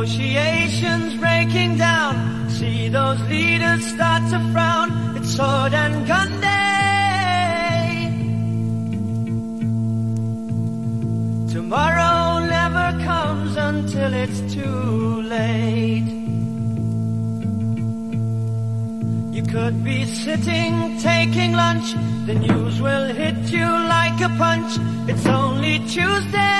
Negotiations breaking down. See those leaders start to frown. It's sword and gun day. Tomorrow never comes until it's too late. You could be sitting taking lunch. The news will hit you like a punch. It's only Tuesday.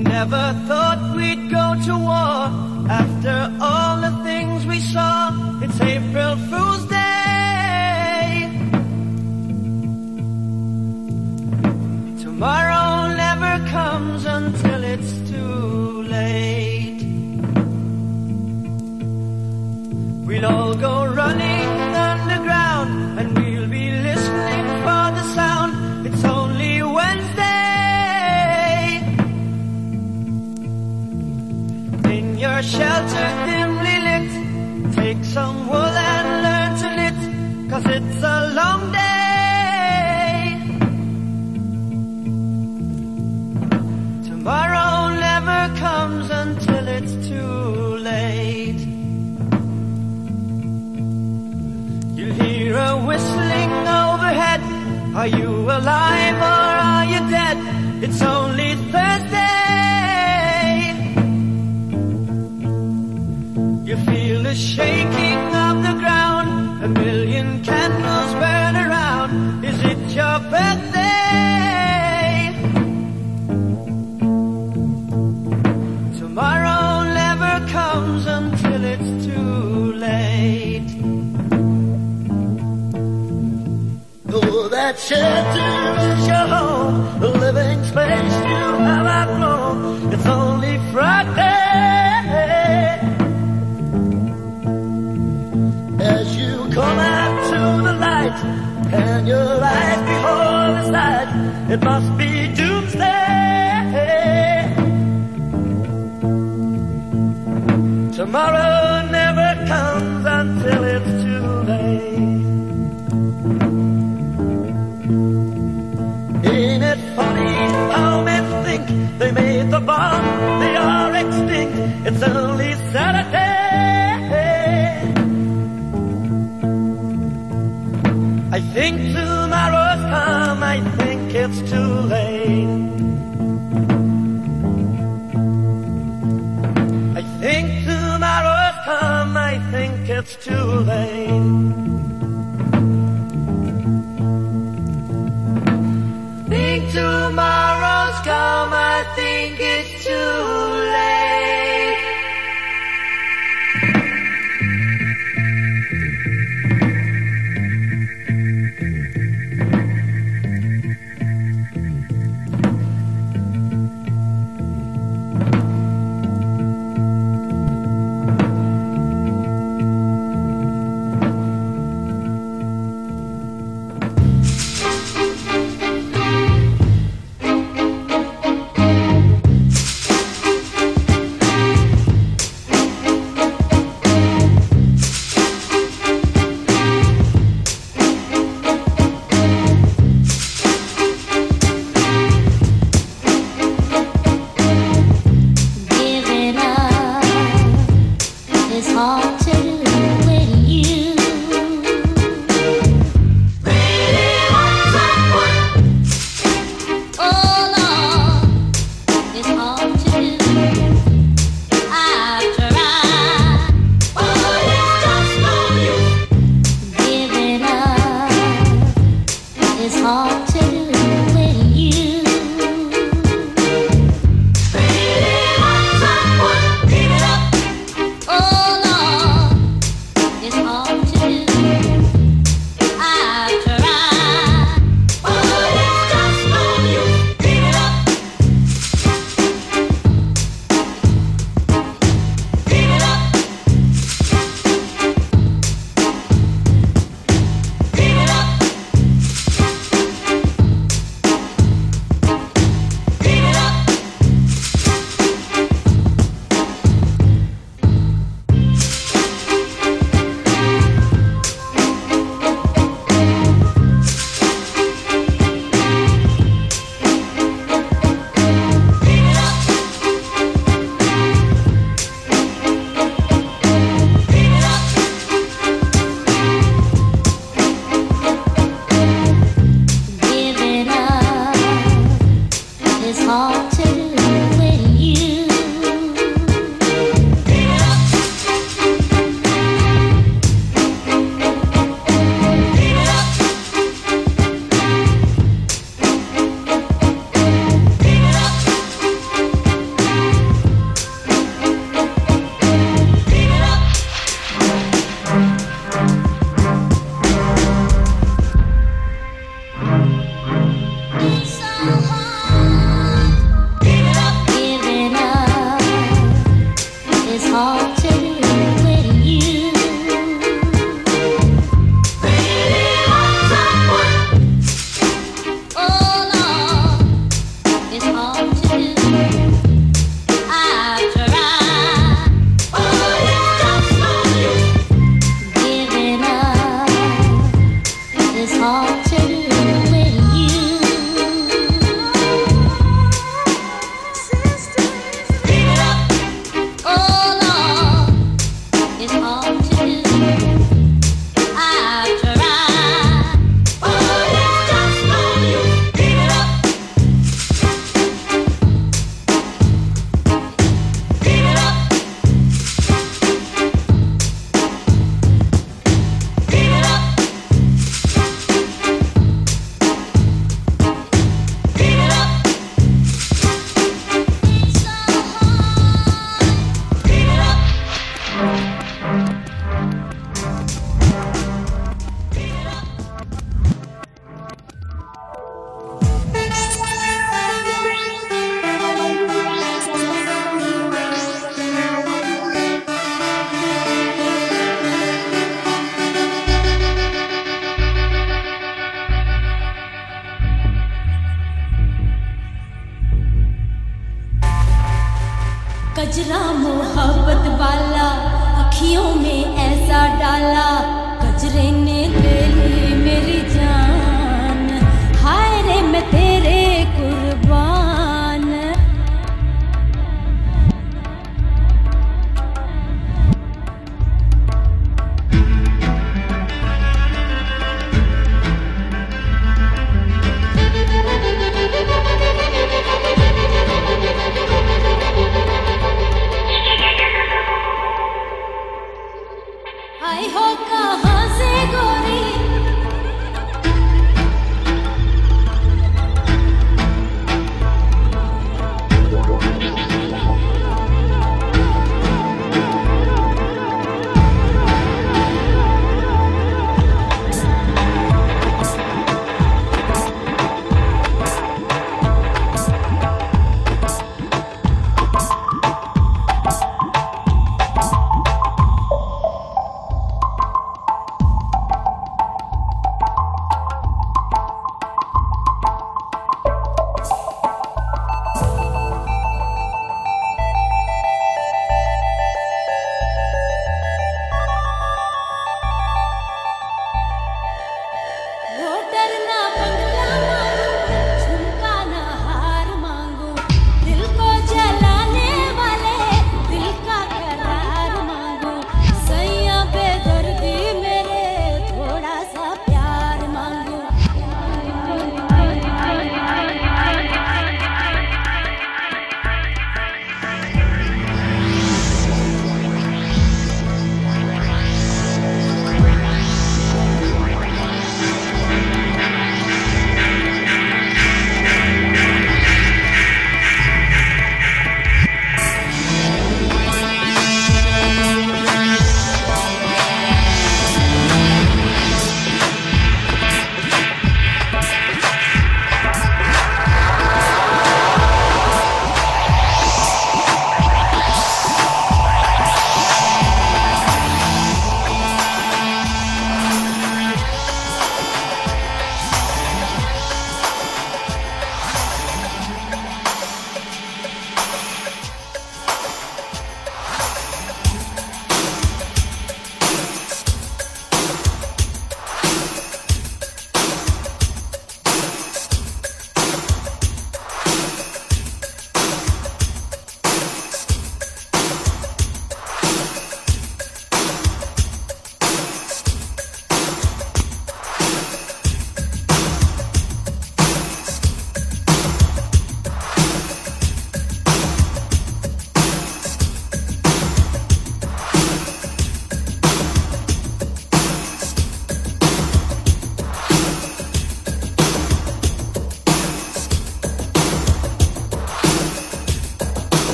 You never thought we'd go to war after all the things we saw. It's April Fool's your shelter dimly lit, take some wool and learn to knit, cause it's a long day. Tomorrow never comes until it's too late. You hear a whistling overhead. Are you alive or are the shaking of the ground. A million candles burn around. Is it your birthday? Tomorrow never comes until it's too late. Oh, that shelter is your home, Tomorrow never comes until it's too late. Ain't it funny how men think they made the bomb, they are extinct, it's only Saturday. I think tomorrow's come, I think it's too late. Too late.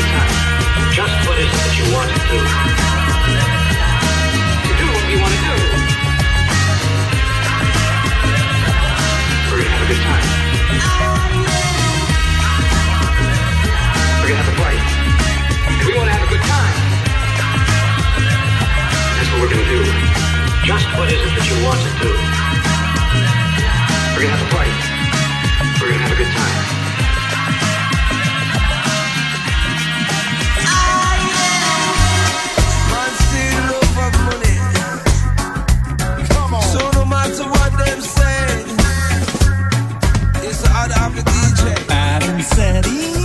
time just that you want to do. To do what want to do. We're going to have a good time. We're going to have a party. Want to have a good time. That's what we're going to do. Just what is it that you want to do. We're going to have a party. We're going to have a good time. Right.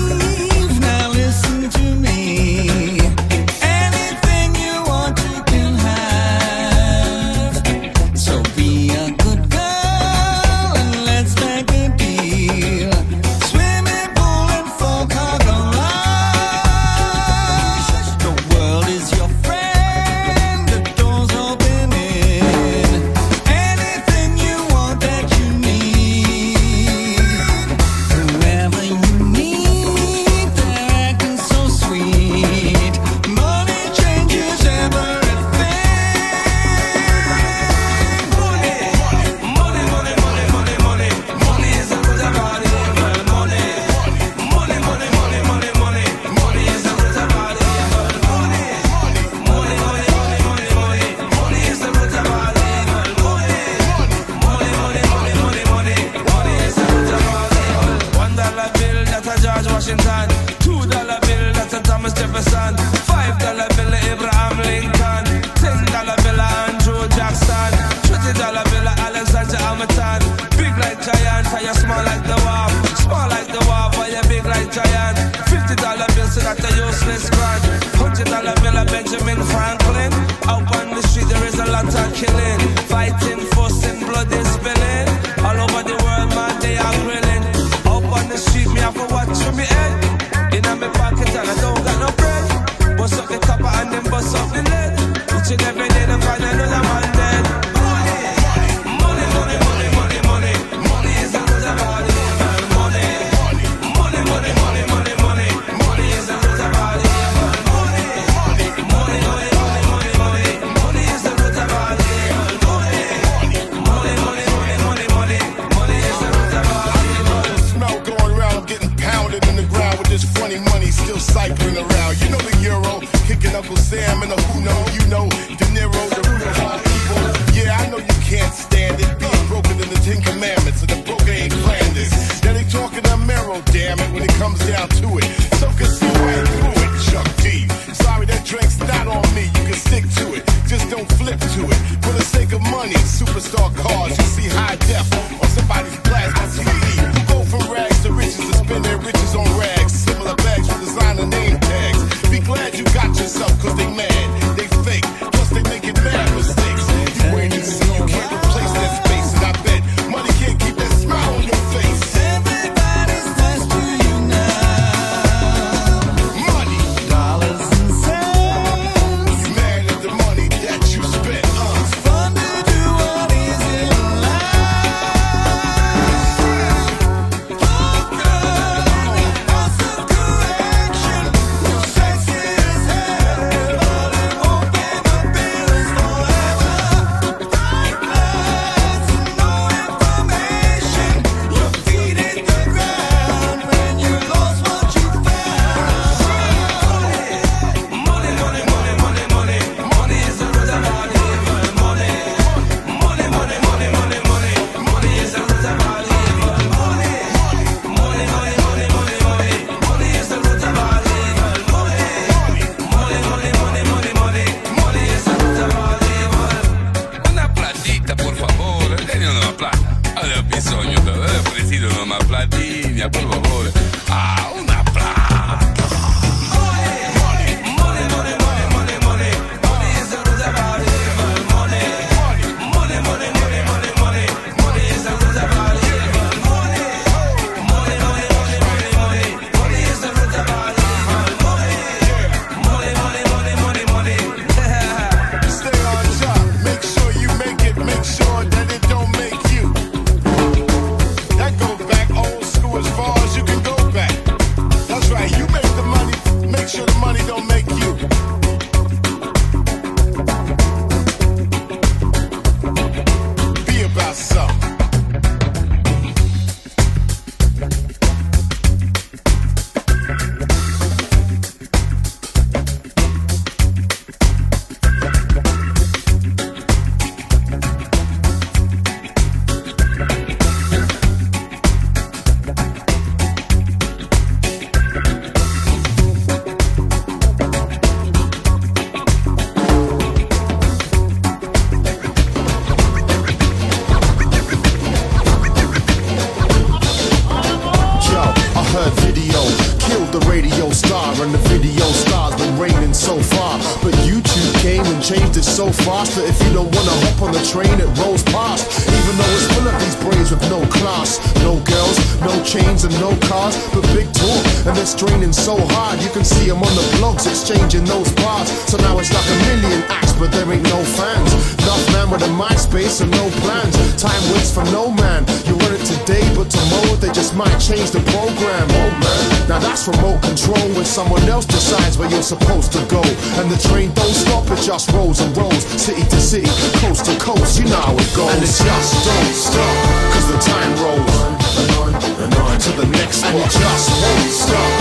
Change the program. Oh man, now that's remote control when someone else decides where you're supposed to go. And the train don't stop, it just rolls and rolls. City to city, coast to coast, you know how it goes. And it just don't stop, cause the time rolls on and on and on to the next one. And it just won't stop,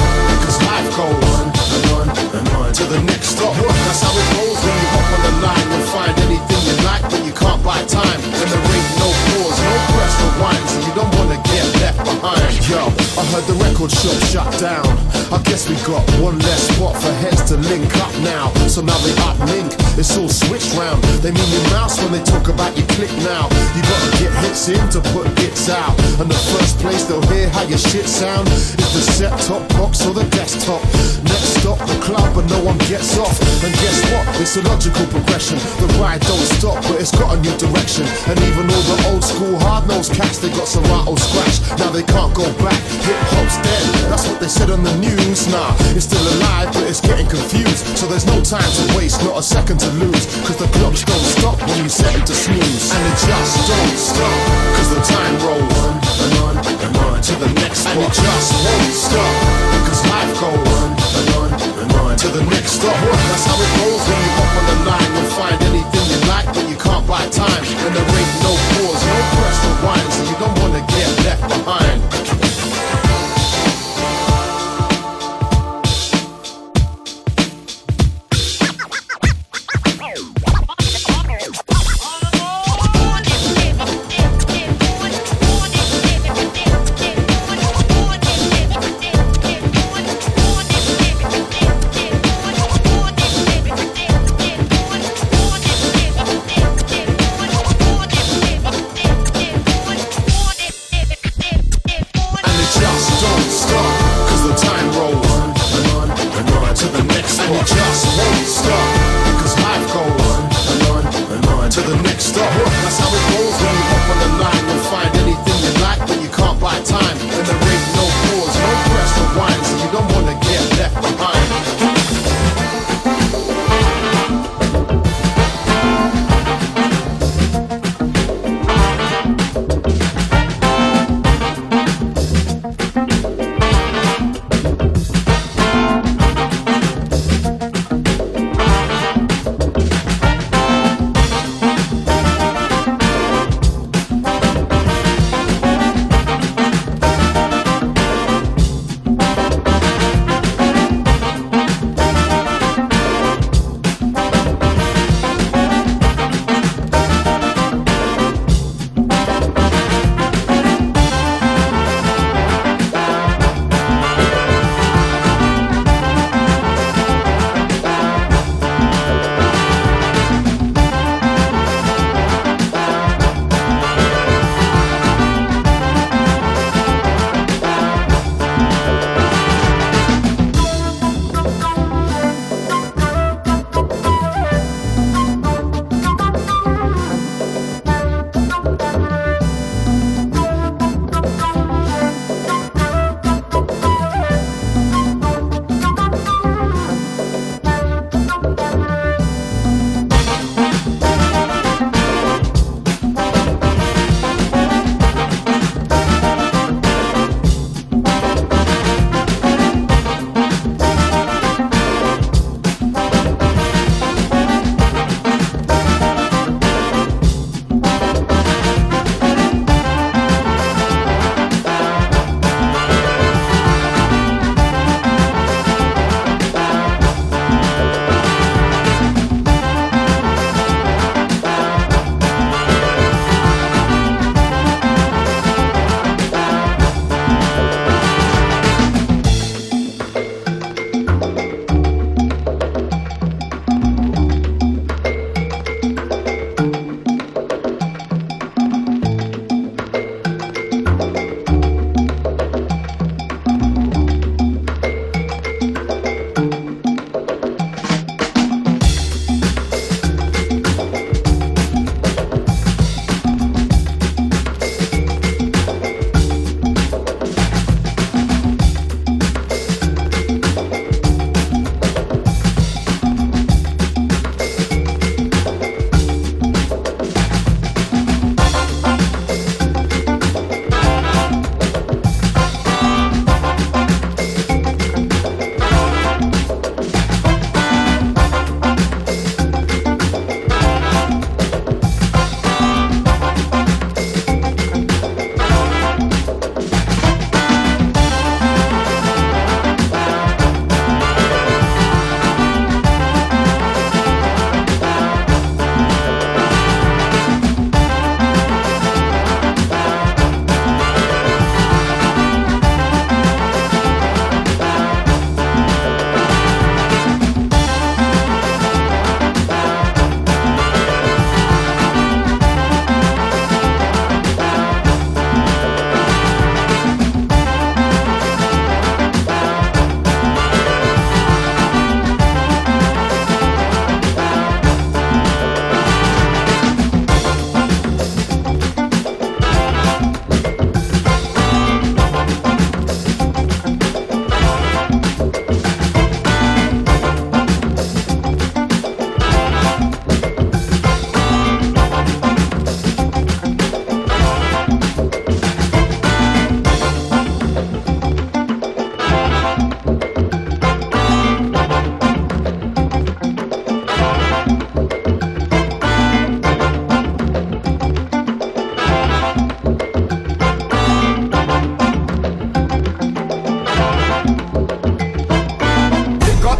cause life goes on and on and on to the next stop. That's how it goes when you hop on the line. You'll find anything you like, but you can't buy time. And there ain't no pause, no press rewind, so you don't wanna get left behind. Yo, I heard the record shop shut down. I guess we got one less spot for heads to link up now. So now they uplink, it's all switched round. They mean your mouse when they talk about your click now. You gotta get hits in to put hits out. And the first place they'll hear how your shit sound is the set top box or the desktop. Next stop, the club, but no one gets off. And guess what? It's a logical progression. The ride don't stop, but it's got a new direction. And even all the old school hard nosed cats, they got some rattle scratch. Now they can't go back. Hip hop's dead. That's what they said on the news. Nah, it's still alive, but it's getting confused. So there's no time to waste, not a second to lose. Cause the clocks don't stop when you set it to snooze. And it just don't stop. Cause the time rolls on and on and on to the next spot. And it just won't stop. Cause life goes on and on and on to the next stop. That's how it goes when you hop on the line. You'll find anything you like, but you can't buy time. And there ain't no pause, no press rewind, so you don't wanna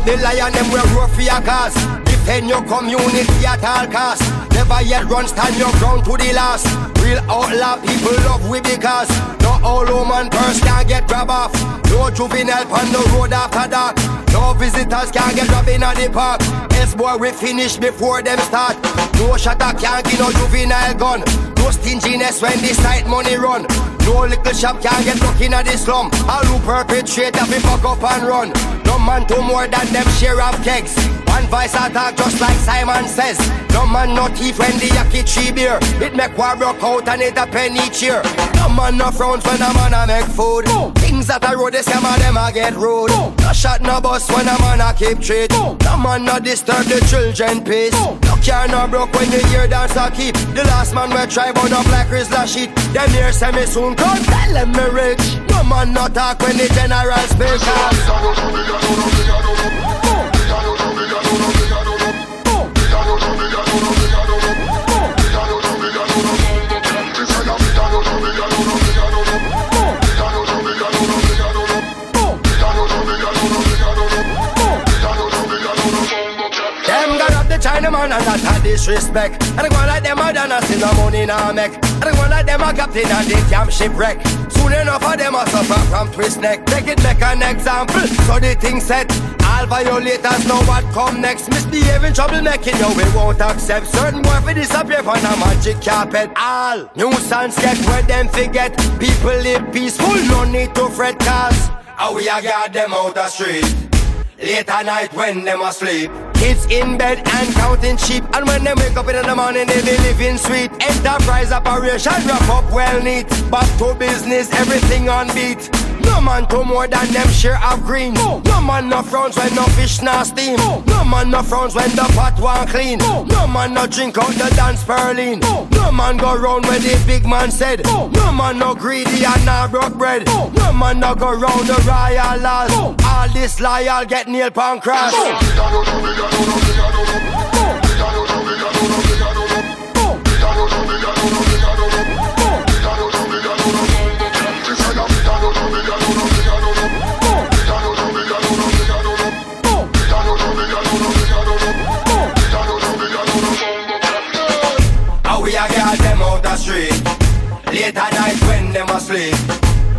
behind. lion, them will roar for your cause. Defend your community at all costs. Never yet run, stand your ground to the last. Real outlaw people love we because no all woman purse can get grab off. No juvenile on the road after dark. No visitors can get robbed in the park. Yes, boy, we finish before them start. No shutter can't get no juvenile gun. No stinginess when the side money run. No little shop can get stuck in the slum. All who perpetrate have be fuck up and run. No man do more than them share of kegs. One voice attack just like Simon says. No man no thief when the yaki tree beer. It make war broke out and it a penny cheer. No man no frowns when a man a make food. Things that a road they scam a them a get rude. No shot no bus when a man a keep treat. No man no disturb the children peace. No car no broke when you hear dance a keep. The last man we try but no black is la shit. Them here say me soon come tell them me rich. No man no talk when the general speak. Chinaman and that a disrespect. I go like them a done us in the money now make. I go like them a captain and the damn shipwreck. Soon enough of them a suffer from twist neck. Take it make an example, so the thing set. All violators know what come next. Misbehaving, troublemaking, yo, we won't accept. Certain boy for disappear from a magic carpet. All nuisance get where them forget. People live peaceful, no need to fret cause. How we a got them out the street. Late at night when them asleep. Kids in bed and counting sheep. And when they wake up in the morning, they be living sweet. Enterprise operation wrap up well neat. Back to business, everything on beat. No man do more than them share of green. No, no man no frowns when no fish nah steam. No, no man no frowns when the pot won't clean. No, no man no drink out the dance Berlin. No, no man go round where the big man said. No, no man no greedy and nah broke bread. No, no man no go round the royal laws. All this loyal get nail pan cross. No. Late at night when them asleep.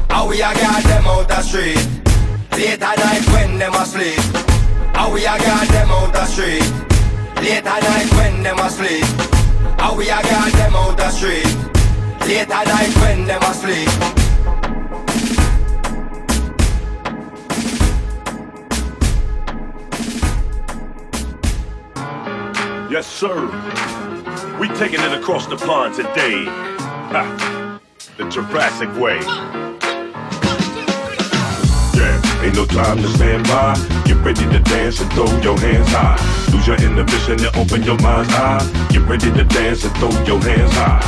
How we a got them out the street. Late at night when them asleep. How we a got them out the street. Late at night when them asleep. How we a got them out the street. Late at night when them asleep. Yes, sir. We taking it across the pond today. Ha. The Jurassic way. Yeah, Ain't no time to stand by. Get ready to dance and throw your hands high. Lose your inhibition and open your mind's eye. Get ready to dance and throw your hands high.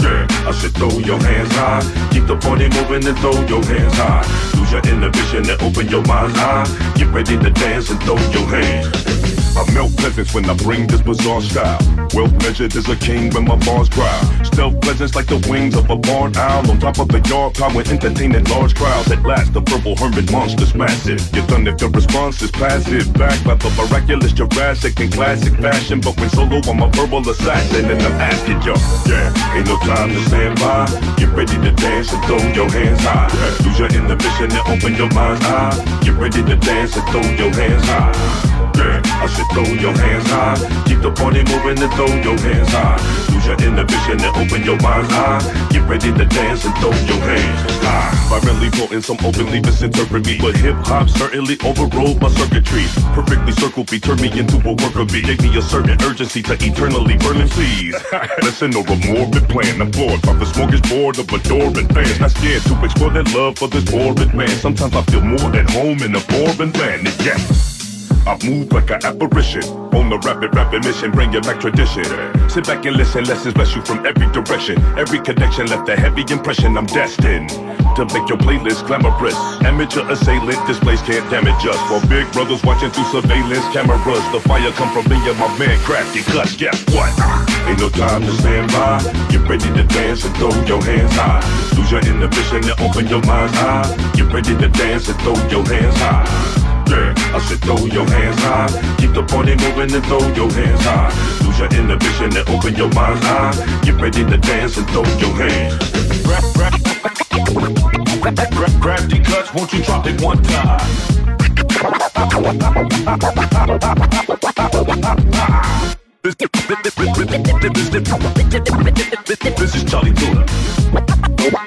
Yeah, I said throw your hands high. Keep the party moving and throw your hands high. Lose your inhibition and open your mind's eye. Get ready to dance and throw your hands. I melt peasants when I bring this bizarre style. Well measured as a king when my bars cry. Stealth presence like the wings of a barn owl. On top of the yard power entertaining large crowds. At last, the purple hermit monster's massive. Your thunderous response is passive. Backed by the miraculous Jurassic in classic fashion. But when solo, I'm a verbal assassin. And I'm asking y'all, yeah, ain't no time to stand by. Get ready to dance and throw your hands high. Lose your inhibition and open your mind's eye. Get ready to dance and throw your hands high. Yeah, I should throw your hands high. Keep the party moving and throw your hands high. Lose your inhibition and open your mind's eye. Get ready to dance and throw your hands high. Violently potent, some openly misinterpret me. But hip hop certainly overrode my circuitry. Perfectly circled me, turned me into a work of me. Gave me a certain urgency to eternally burning please. Listen over morbid plan. I'm floored by the smorgasbord of adoring fans. Not scared to explore their love for this boring man. Sometimes I feel more at home in a land. And yes. I move like an apparition. On the rapid, rapid mission, bring you back tradition. Sit back and listen, lessons bless you from every direction. Every connection left a heavy impression. I'm destined to make your playlist glamorous. Amateur assailant displays can't damage us. While big brothers watching through surveillance cameras, the fire come from me and my man Krafty Kuts. Guess what? Ain't no time to stand by. Get ready to dance and throw your hands high. Lose your inhibition and open your mind's eye. Get ready to dance and throw your hands high. I said throw your hands high. Keep the party moving and throw your hands high. Lose your inhibition and open your mind's eye. Get ready to dance and throw your hands. Grab cuts, won't you drop it one time? This, this, this, this is Chali 2na.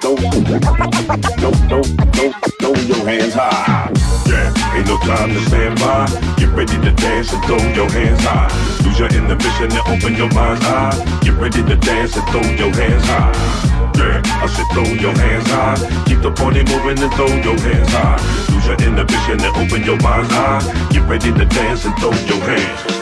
Throw, throw, throw, throw, throw your hands high. Ain't no time to stand by. Get ready to dance and throw your hands high. Lose your inhibition and open your mind's eye. Get ready to dance and throw your hands high. Yeah, I said throw your hands high. Keep the party moving and throw your hands high. Lose your inhibition and open your mind's eye. Get ready to dance and throw your hands.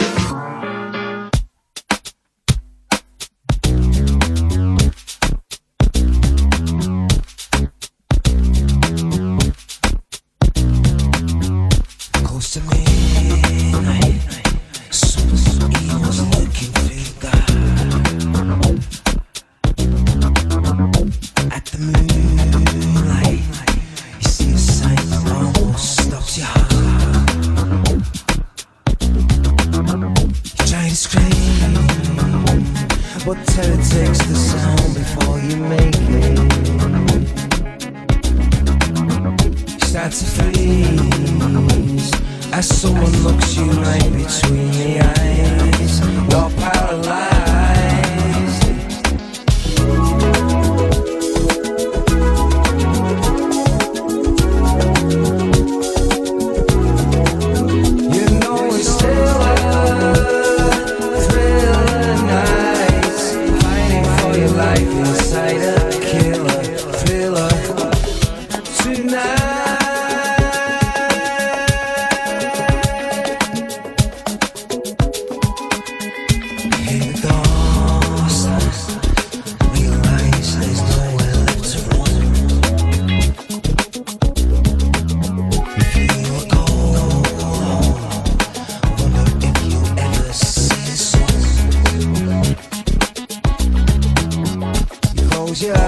Inside